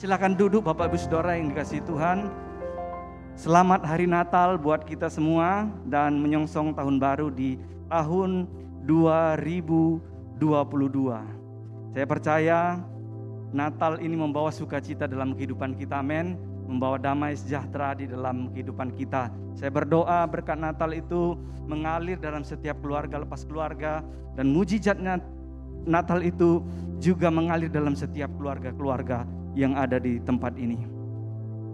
Silakan duduk Bapak Ibu Saudara yang dikasih Tuhan. Selamat hari Natal buat kita semua dan menyongsong tahun baru di tahun 2022. Saya percaya Natal ini membawa sukacita dalam kehidupan kita, amin. Membawa damai sejahtera di dalam kehidupan kita. Saya berdoa berkat Natal itu mengalir dalam setiap keluarga lepas keluarga dan mujizatnya Natal itu juga mengalir dalam setiap keluarga-keluarga yang ada di tempat ini.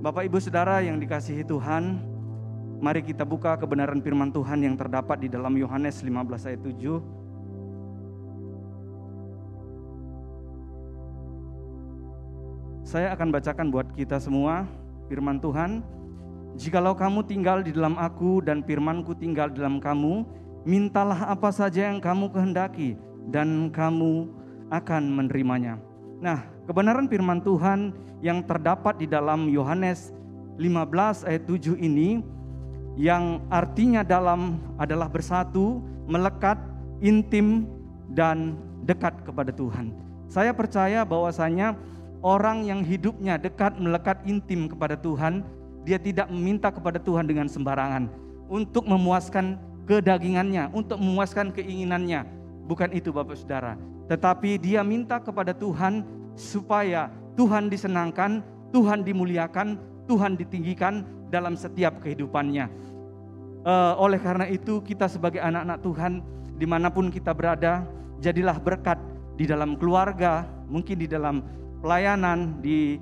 Bapak Ibu Saudara yang dikasihi Tuhan, mari kita buka kebenaran firman Tuhan yang terdapat di dalam Yohanes 15 ayat 7. Saya akan bacakan buat kita semua firman Tuhan. Jikalau kamu tinggal di dalam aku dan firmanku tinggal di dalam kamu, mintalah apa saja yang kamu kehendaki dan kamu akan menerimanya. Nah, kebenaran firman Tuhan yang terdapat di dalam Yohanes 15 ayat 7 ini yang artinya dalam adalah bersatu, melekat, intim dan dekat kepada Tuhan. Saya percaya bahwasanya orang yang hidupnya dekat, melekat, intim kepada Tuhan, dia tidak meminta kepada Tuhan dengan sembarangan untuk memuaskan kedagingannya, untuk memuaskan keinginannya. Bukan itu Bapak Saudara, tetapi dia minta kepada Tuhan supaya Tuhan disenangkan, Tuhan dimuliakan, Tuhan ditinggikan dalam setiap kehidupannya. Uh, oleh karena itu kita sebagai anak-anak Tuhan di mana pun kita berada, jadilah berkat di dalam keluarga, mungkin di dalam pelayanan, di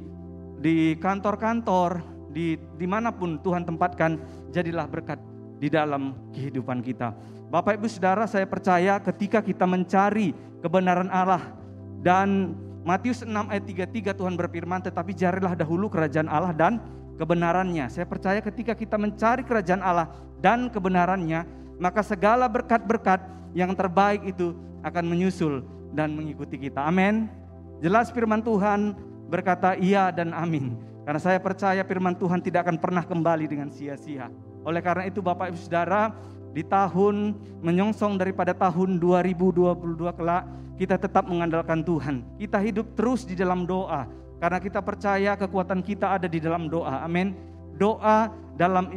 di kantor-kantor, di di mana pun Tuhan tempatkan, jadilah berkat di dalam kehidupan kita. Bapak Ibu Saudara, saya percaya ketika kita mencari kebenaran Allah dan Matius 6 ayat 33 Tuhan berfirman, tetapi carilah dahulu kerajaan Allah dan kebenarannya. Saya percaya ketika kita mencari kerajaan Allah dan kebenarannya, maka segala berkat-berkat yang terbaik itu akan menyusul dan mengikuti kita. Amin. Jelas firman Tuhan berkata iya dan amin. Karena saya percaya firman Tuhan tidak akan pernah kembali dengan sia-sia. Oleh karena itu Bapak Ibu Saudara, di tahun menyongsong daripada tahun 2022 kelak kita tetap mengandalkan Tuhan. Kita hidup terus di dalam doa karena kita percaya kekuatan kita ada di dalam doa. Amin. Doa dalam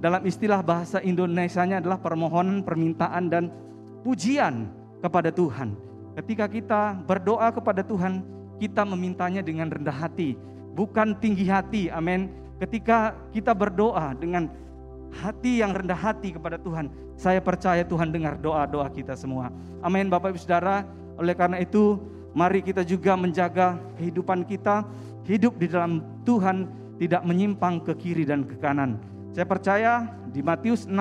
dalam istilah bahasa Indonesianya adalah permohonan, permintaan dan pujian kepada Tuhan. Ketika kita berdoa kepada Tuhan, kita memintanya dengan rendah hati, bukan tinggi hati. Amin. Ketika kita berdoa dengan hati yang rendah hati kepada Tuhan. Saya percaya Tuhan dengar doa-doa kita semua. Amin Bapak Ibu Saudara. Oleh karena itu, mari kita juga menjaga kehidupan kita, hidup di dalam Tuhan tidak menyimpang ke kiri dan ke kanan. Saya percaya di Matius 6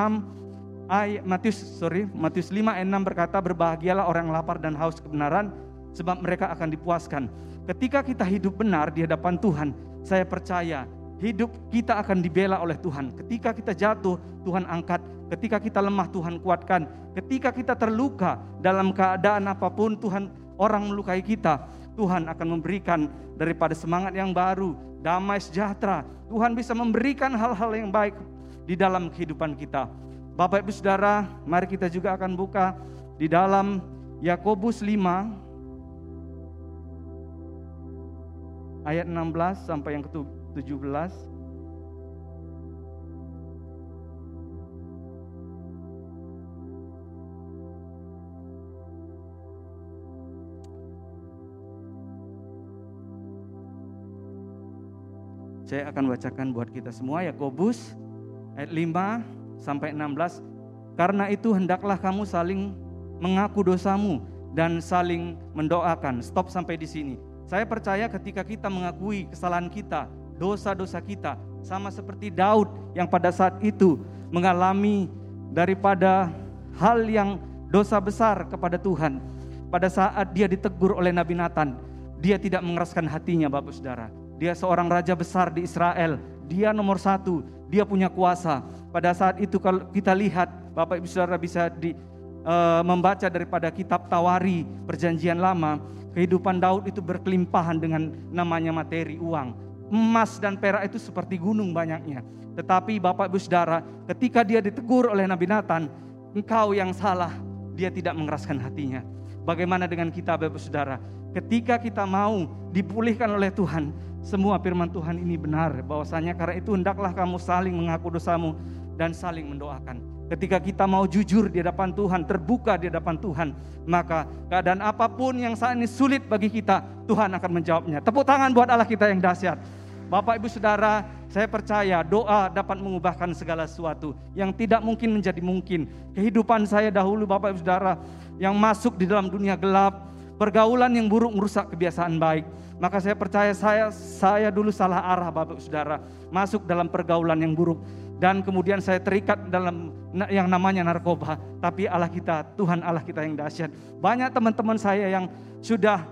ayat Matius sorry Matius 5 ayat 6 berkata berbahagialah orang lapar dan haus kebenaran sebab mereka akan dipuaskan. Ketika kita hidup benar di hadapan Tuhan, saya percaya hidup kita akan dibela oleh Tuhan. Ketika kita jatuh, Tuhan angkat. Ketika kita lemah, Tuhan kuatkan. Ketika kita terluka dalam keadaan apa pun, Tuhan orang melukai kita. Tuhan akan memberikan daripada semangat yang baru, damai sejahtera. Tuhan bisa memberikan hal-hal yang baik di dalam kehidupan kita. Bapak Ibu Saudara, mari kita juga akan buka di dalam Yakobus 5 ayat 16 sampai yang ketujuh 17 Saya akan bacakan buat kita semua Yakobus ayat 5 sampai 16. Karena itu hendaklah kamu saling mengaku dosamu dan saling mendoakan. Stop sampai di sini. Saya percaya ketika kita mengakui kesalahan kita, dosa-dosa kita sama seperti Daud yang pada saat itu mengalami daripada hal yang dosa besar kepada Tuhan. Pada saat dia ditegur oleh Nabi Nathan, dia tidak mengeraskan hatinya Bapak Saudara. Dia seorang raja besar di Israel, dia nomor satu, dia punya kuasa. Pada saat itu kalau kita lihat Bapak Ibu Saudara bisa di, uh, membaca daripada kitab Tawari perjanjian lama, kehidupan Daud itu berkelimpahan dengan namanya materi uang emas dan perak itu seperti gunung banyaknya. Tetapi Bapak Ibu Saudara, ketika dia ditegur oleh Nabi Nathan, engkau yang salah, dia tidak mengeraskan hatinya. Bagaimana dengan kita Bapak Saudara? Ketika kita mau dipulihkan oleh Tuhan, semua firman Tuhan ini benar bahwasanya karena itu hendaklah kamu saling mengaku dosamu dan saling mendoakan. Ketika kita mau jujur di hadapan Tuhan, terbuka di hadapan Tuhan, maka keadaan apa pun yang saat ini sulit bagi kita, Tuhan akan menjawabnya. Tepuk tangan buat Allah kita yang dahsyat. Bapak Ibu Saudara, saya percaya doa dapat mengubahkan segala sesuatu yang tidak mungkin menjadi mungkin. Kehidupan saya dahulu Bapak Ibu Saudara yang masuk di dalam dunia gelap, pergaulan yang buruk merusak kebiasaan baik. Maka saya percaya saya saya dulu salah arah Bapak Saudara, masuk dalam pergaulan yang buruk dan kemudian saya terikat dalam yang namanya narkoba. Tapi Allah kita, Tuhan Allah kita yang dahsyat. Banyak teman-teman saya yang sudah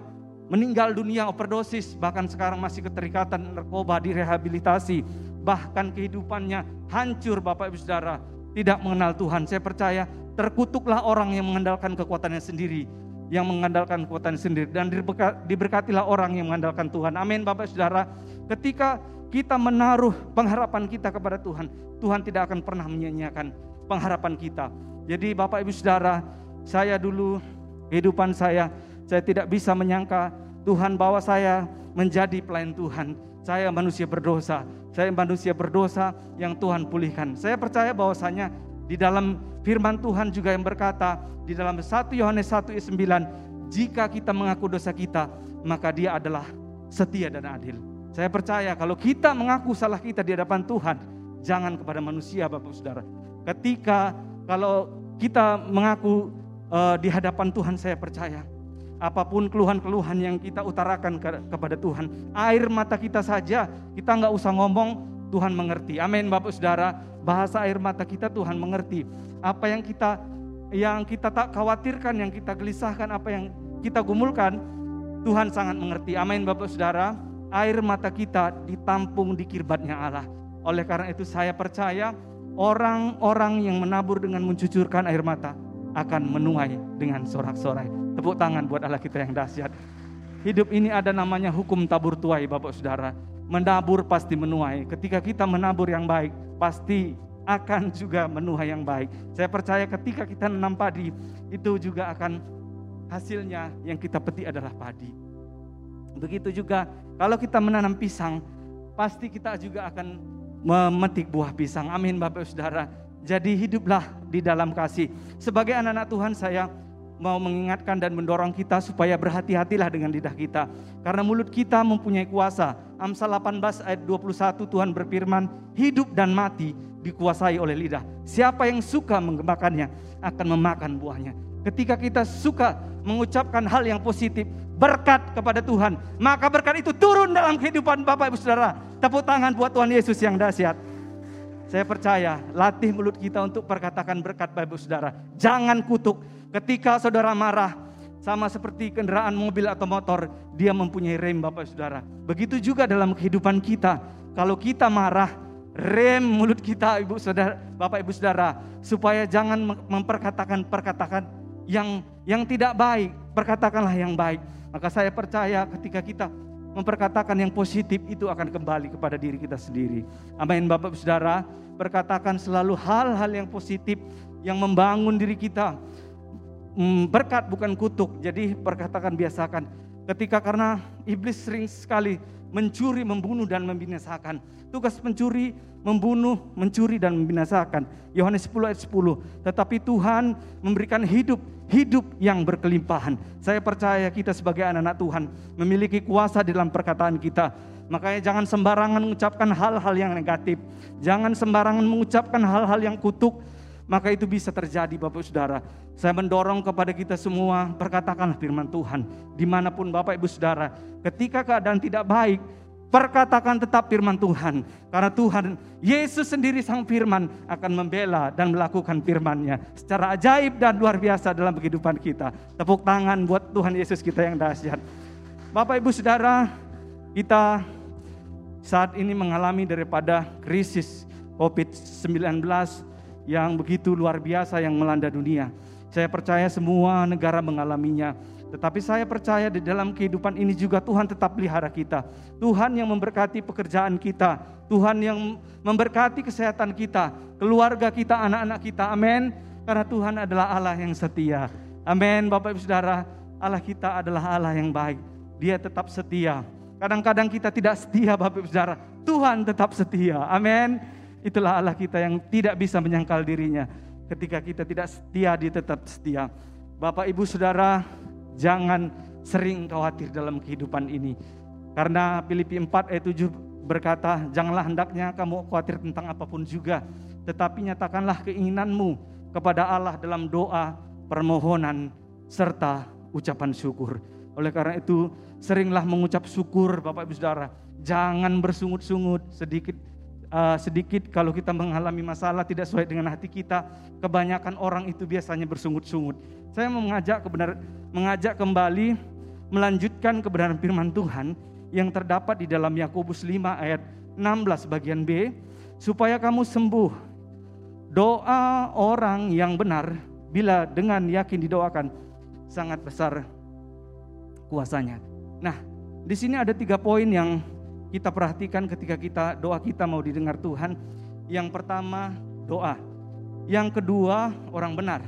meninggal dunia overdosis, bahkan sekarang masih keterikatan narkoba, direhabilitasi, bahkan kehidupannya hancur Bapak Ibu Saudara, tidak mengenal Tuhan. Saya percaya terkutuklah orang yang mengandalkan kekuatannya sendiri yang mengandalkan kekuatan sendiri dan diberkatilah orang yang mengandalkan Tuhan. Amin Bapak Saudara. Ketika kita menaruh pengharapan kita kepada Tuhan, Tuhan tidak akan pernah menyia-nyiakan pengharapan kita. Jadi Bapak Ibu Saudara, saya dulu kehidupan saya, saya tidak bisa menyangka Tuhan bawa saya menjadi pelayan Tuhan. Saya manusia berdosa, saya manusia berdosa yang Tuhan pulihkan. Saya percaya bahwasanya di dalam firman Tuhan juga yang berkata di dalam 1 Yohanes 1 ayat 9, jika kita mengaku dosa kita, maka dia adalah setia dan adil. Saya percaya kalau kita mengaku salah kita di hadapan Tuhan, jangan kepada manusia Bapak Saudara. Ketika kalau kita mengaku uh, di hadapan Tuhan saya percaya apa pun keluhan-keluhan yang kita utarakan ke, kepada Tuhan, air mata kita saja kita nggak usah ngomong, Tuhan mengerti. Amin Bapak Saudara. Bahasa air mata kita Tuhan mengerti. Apa yang kita yang kita tak khawatirkan, yang kita gelisahkan, apa yang kita gumulkan, Tuhan sangat mengerti. Amin Bapak Saudara. Air mata kita ditampung di kirbatnya Allah. Oleh karena itu saya percaya orang-orang yang menabur dengan mencucurkan air mata akan menuai dengan sorak-sorai. Tepuk tangan buat Allah kita yang dahsyat. Hidup ini ada namanya hukum tabur tuai Bapak Saudara menabur pasti menuai. Ketika kita menabur yang baik, pasti akan juga menuai yang baik. Saya percaya ketika kita menanam padi, itu juga akan hasilnya yang kita petik adalah padi. Begitu juga kalau kita menanam pisang, pasti kita juga akan memetik buah pisang. Amin Bapak Saudara. Jadi hiduplah di dalam kasih. Sebagai anak-anak Tuhan saya mau mengingatkan dan mendorong kita supaya berhati-hatilah dengan lidah kita. Karena mulut kita mempunyai kuasa. Amsal 18 ayat 21 Tuhan berfirman, hidup dan mati dikuasai oleh lidah. Siapa yang suka mengembangkannya akan memakan buahnya. Ketika kita suka mengucapkan hal yang positif, berkat kepada Tuhan, maka berkat itu turun dalam kehidupan Bapak Ibu Saudara. Tepuk tangan buat Tuhan Yesus yang dahsyat. Saya percaya, latih mulut kita untuk perkatakan berkat Bapak Ibu Saudara. Jangan kutuk, Ketika saudara marah, sama seperti kendaraan mobil atau motor, dia mempunyai rem Bapak Saudara. Begitu juga dalam kehidupan kita. Kalau kita marah, rem mulut kita Ibu Saudara, Bapak Ibu Saudara, supaya jangan memperkatakan perkatakan yang yang tidak baik, perkatakanlah yang baik. Maka saya percaya ketika kita memperkatakan yang positif itu akan kembali kepada diri kita sendiri. Amin Bapak Saudara, perkatakan selalu hal-hal yang positif yang membangun diri kita, Hmm, berkat bukan kutuk. Jadi perkatakan biasakan. Ketika karena iblis sering sekali mencuri, membunuh dan membinasakan. Tugas pencuri membunuh, mencuri dan membinasakan. Yohanes 10 ayat 10. Tetapi Tuhan memberikan hidup, hidup yang berkelimpahan. Saya percaya kita sebagai anak-anak Tuhan memiliki kuasa dalam perkataan kita. Makanya jangan sembarangan mengucapkan hal-hal yang negatif. Jangan sembarangan mengucapkan hal-hal yang kutuk maka itu bisa terjadi Bapak Saudara. Saya mendorong kepada kita semua, perkatakanlah firman Tuhan. Di mana pun Bapak Ibu Saudara, ketika keadaan tidak baik, perkatakan tetap firman Tuhan. Karena Tuhan, Yesus sendiri sang firman akan membela dan melakukan firmannya. Secara ajaib dan luar biasa dalam kehidupan kita. Tepuk tangan buat Tuhan Yesus kita yang dahsyat. Bapak Ibu Saudara, kita saat ini mengalami daripada krisis COVID-19 yang begitu luar biasa yang melanda dunia. Saya percaya semua negara mengalaminya. Tetapi saya percaya di dalam kehidupan ini juga Tuhan tetap pelihara kita. Tuhan yang memberkati pekerjaan kita. Tuhan yang memberkati kesehatan kita, keluarga kita, anak-anak kita. Amin. Karena Tuhan adalah Allah yang setia. Amin. Bapak Ibu Saudara, Allah kita adalah Allah yang baik. Dia tetap setia. Kadang-kadang kita tidak setia Bapak Ibu Saudara. Tuhan tetap setia. Amin. Itulah Allah kita yang tidak bisa menyangkal dirinya. Ketika kita tidak setia, dia tetap setia. Bapak Ibu Saudara, jangan sering khawatir dalam kehidupan ini. Karena Filipi 4 ayat 7 berkata, janganlah hendaknya kamu khawatir tentang apa pun juga. Tetapi nyatakanlah keinginanmu kepada Allah dalam doa, permohonan, serta ucapan syukur. Oleh karena itu, seringlah mengucap syukur Bapak Ibu Saudara. Jangan bersungut-sungut sedikit uh, sedikit kalau kita mengalami masalah tidak sesuai dengan hati kita, kebanyakan orang itu biasanya bersungut-sungut. Saya mengajak kebenar, mengajak kembali melanjutkan kebenaran firman Tuhan yang terdapat di dalam Yakobus 5 ayat 16 bagian B, supaya kamu sembuh. Doa orang yang benar bila dengan yakin didoakan sangat besar kuasanya. Nah, di sini ada tiga poin yang kita perhatikan ketika kita doa kita mau didengar Tuhan. Yang pertama doa. Yang kedua orang benar.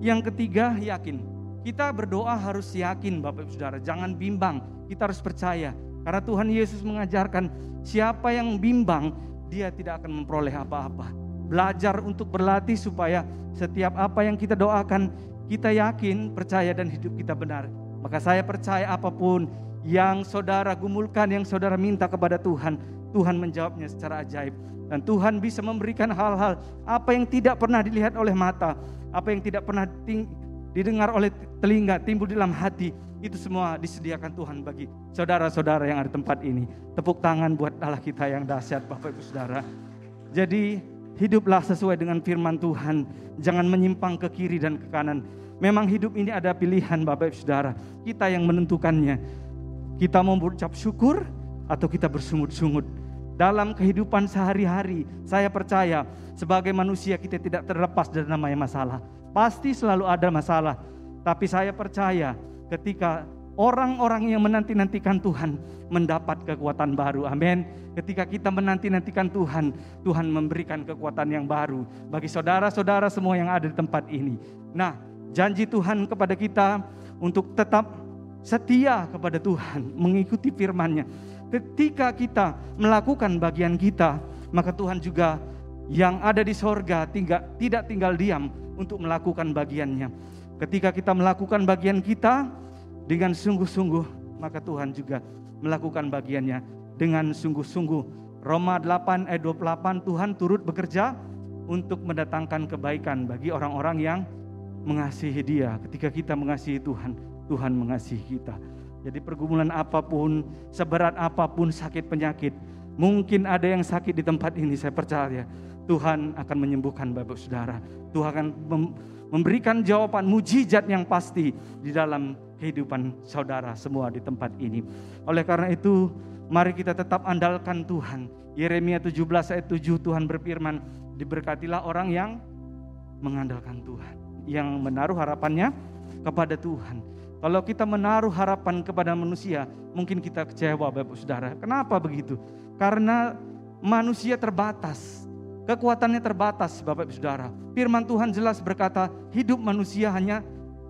Yang ketiga yakin. Kita berdoa harus yakin Bapak Ibu Saudara. Jangan bimbang. Kita harus percaya. Karena Tuhan Yesus mengajarkan siapa yang bimbang dia tidak akan memperoleh apa-apa. Belajar untuk berlatih supaya setiap apa yang kita doakan kita yakin, percaya dan hidup kita benar. Maka saya percaya apa pun yang saudara gumulkan, yang saudara minta kepada Tuhan, Tuhan menjawabnya secara ajaib. Dan Tuhan bisa memberikan hal-hal apa yang tidak pernah dilihat oleh mata, apa yang tidak pernah didengar oleh telinga, timbul dalam hati. Itu semua disediakan Tuhan bagi saudara-saudara yang ada di tempat ini. Tepuk tangan buat Allah kita yang dahsyat Bapak Ibu Saudara. Jadi hiduplah sesuai dengan firman Tuhan. Jangan menyimpang ke kiri dan ke kanan. Memang hidup ini ada pilihan Bapak Ibu Saudara. Kita yang menentukannya. Kita mau berucap syukur atau kita bersungut-sungut. Dalam kehidupan sehari-hari, saya percaya sebagai manusia kita tidak terlepas dari namanya masalah. Pasti selalu ada masalah. Tapi saya percaya ketika orang-orang yang menanti-nantikan Tuhan mendapat kekuatan baru. Amin. Ketika kita menanti-nantikan Tuhan, Tuhan memberikan kekuatan yang baru bagi saudara-saudara semua yang ada di tempat ini. Nah, janji Tuhan kepada kita untuk tetap setia kepada Tuhan, mengikuti firman-Nya. Ketika kita melakukan bagian kita, maka Tuhan juga yang ada di sorga tinggal, tidak tinggal diam untuk melakukan bagiannya. Ketika kita melakukan bagian kita dengan sungguh-sungguh, maka Tuhan juga melakukan bagiannya dengan sungguh-sungguh. Roma 8 ayat 28 Tuhan turut bekerja untuk mendatangkan kebaikan bagi orang-orang yang mengasihi Dia. Ketika kita mengasihi Tuhan, Tuhan mengasihi kita. Jadi pergumulan apa pun, seberat apa pun sakit penyakit, mungkin ada yang sakit di tempat ini, saya percaya Tuhan akan menyembuhkan Bapak Saudara. Tuhan akan memberikan jawaban mujizat yang pasti di dalam kehidupan saudara semua di tempat ini. Oleh karena itu, mari kita tetap andalkan Tuhan. Yeremia 17 ayat 7 Tuhan berfirman, diberkatilah orang yang mengandalkan Tuhan, yang menaruh harapannya kepada Tuhan. Kalau kita menaruh harapan kepada manusia, mungkin kita kecewa Bapak Saudara. Kenapa begitu? Karena manusia terbatas. Kekuatannya terbatas Bapak Ibu Saudara. Firman Tuhan jelas berkata, hidup manusia hanya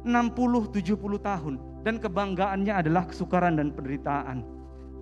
60-70 tahun. Dan kebanggaannya adalah kesukaran dan penderitaan.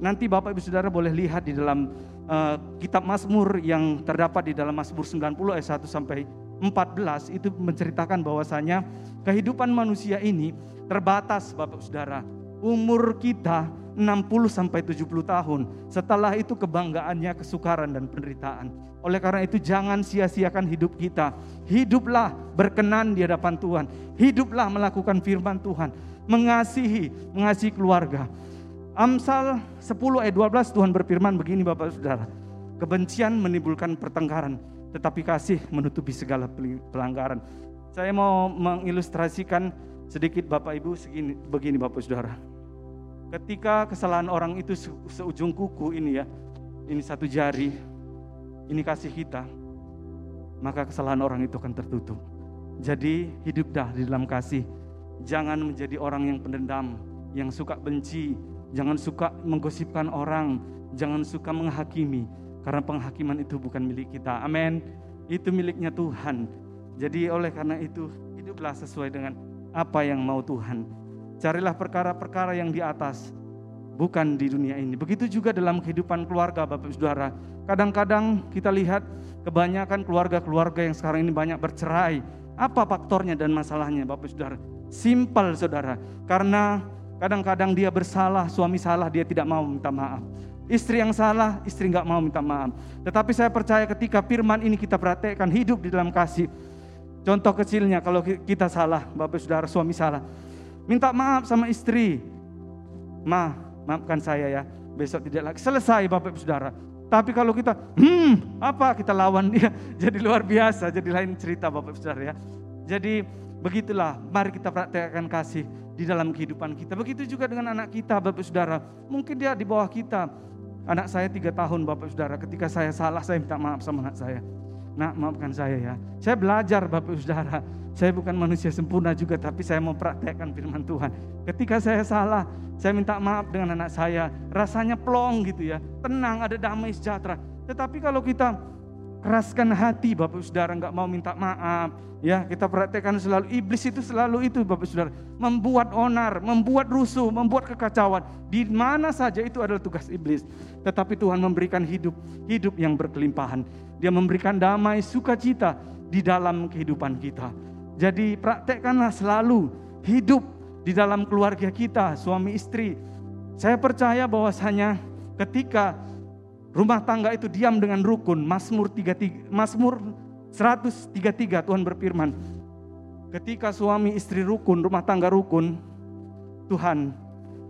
Nanti Bapak Ibu Saudara boleh lihat di dalam uh, kitab Mazmur yang terdapat di dalam Mazmur 90 ayat 1 sampai 14 itu menceritakan bahwasanya kehidupan manusia ini terbatas Bapak Saudara. Umur kita 60 sampai 70 tahun. Setelah itu kebanggaannya kesukaran dan penderitaan. Oleh karena itu jangan sia-siakan hidup kita. Hiduplah berkenan di hadapan Tuhan. Hiduplah melakukan firman Tuhan. Mengasihi, mengasihi keluarga. Amsal 10 ayat 12 Tuhan berfirman begini Bapak Saudara. Kebencian menimbulkan pertengkaran, tetapi kasih menutupi segala pelanggaran. Saya mau mengilustrasikan Sedikit Bapak Ibu segini, begini Bapak Saudara. Ketika kesalahan orang itu se seujung kuku ini ya, ini satu jari, ini kasih kita, maka kesalahan orang itu akan tertutup. Jadi hidup dah di dalam kasih. Jangan menjadi orang yang pendendam, yang suka benci, jangan suka menggosipkan orang, jangan suka menghakimi. Karena penghakiman itu bukan milik kita. Amin. Itu miliknya Tuhan. Jadi oleh karena itu hiduplah sesuai dengan apa yang mau Tuhan. Carilah perkara-perkara yang di atas, bukan di dunia ini. Begitu juga dalam kehidupan keluarga Bapak Saudara. Kadang-kadang kita lihat kebanyakan keluarga-keluarga yang sekarang ini banyak bercerai. Apa faktornya dan masalahnya Bapak Saudara? Simpel Saudara. Karena kadang-kadang dia bersalah, suami salah, dia tidak mau minta maaf. Istri yang salah, istri nggak mau minta maaf. Tetapi saya percaya ketika firman ini kita praktekkan hidup di dalam kasih. Contoh kecilnya kalau kita salah, Bapak Saudara suami salah. Minta maaf sama istri. Ma, maafkan saya ya. Besok tidak lagi. Selesai Bapak Saudara. Tapi kalau kita, hmm, apa kita lawan dia, jadi luar biasa, jadi lain cerita Bapak Saudara ya. Jadi begitulah, mari kita praktekkan kasih di dalam kehidupan kita. Begitu juga dengan anak kita Bapak Saudara. Mungkin dia di bawah kita, Anak saya tiga tahun Bapak Saudara, ketika saya salah saya minta maaf sama anak saya. Nak maafkan saya ya. Saya belajar Bapak Saudara. Saya bukan manusia sempurna juga tapi saya mau praktekkan firman Tuhan. Ketika saya salah, saya minta maaf dengan anak saya. Rasanya plong gitu ya. Tenang, ada damai sejahtera. Tetapi kalau kita keraskan hati Bapak Saudara nggak mau minta maaf ya kita perhatikan selalu iblis itu selalu itu Bapak Saudara membuat onar membuat rusuh membuat kekacauan di mana saja itu adalah tugas iblis tetapi Tuhan memberikan hidup hidup yang berkelimpahan dia memberikan damai sukacita di dalam kehidupan kita jadi praktekkanlah selalu hidup di dalam keluarga kita suami istri saya percaya bahwasanya ketika Rumah tangga itu diam dengan rukun. Mazmur 33 Mazmur 133 Tuhan berfirman, ketika suami istri rukun, rumah tangga rukun, Tuhan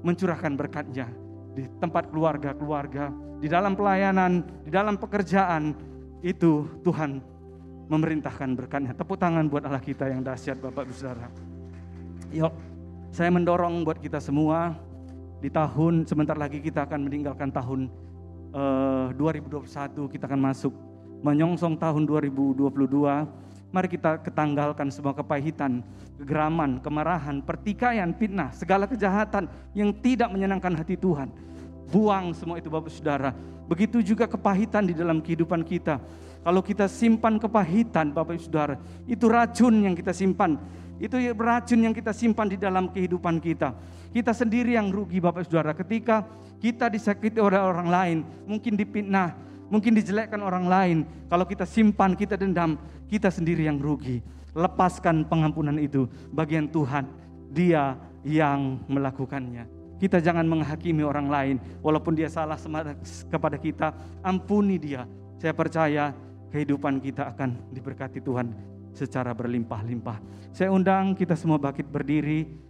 mencurahkan berkatnya di tempat keluarga-keluarga, di dalam pelayanan, di dalam pekerjaan, itu Tuhan memerintahkan berkatnya. Tepuk tangan buat Allah kita yang dahsyat Bapak Ibu Saudara. Yuk, saya mendorong buat kita semua di tahun sebentar lagi kita akan meninggalkan tahun uh, eh, 2021 kita akan masuk menyongsong tahun 2022. Mari kita ketanggalkan semua kepahitan, kegeraman, kemarahan, pertikaian, fitnah, segala kejahatan yang tidak menyenangkan hati Tuhan. Buang semua itu Bapak Saudara. Begitu juga kepahitan di dalam kehidupan kita. Kalau kita simpan kepahitan Bapak Saudara, itu racun yang kita simpan. Itu racun yang kita simpan di dalam kehidupan kita. Kita sendiri yang rugi Bapak Saudara ketika kita disakiti oleh orang lain, mungkin dipitnah, mungkin dijelekkan orang lain. Kalau kita simpan, kita dendam, kita sendiri yang rugi. Lepaskan pengampunan itu bagian Tuhan. Dia yang melakukannya. Kita jangan menghakimi orang lain walaupun dia salah kepada kita, ampuni dia. Saya percaya kehidupan kita akan diberkati Tuhan secara berlimpah-limpah. Saya undang kita semua bangkit berdiri.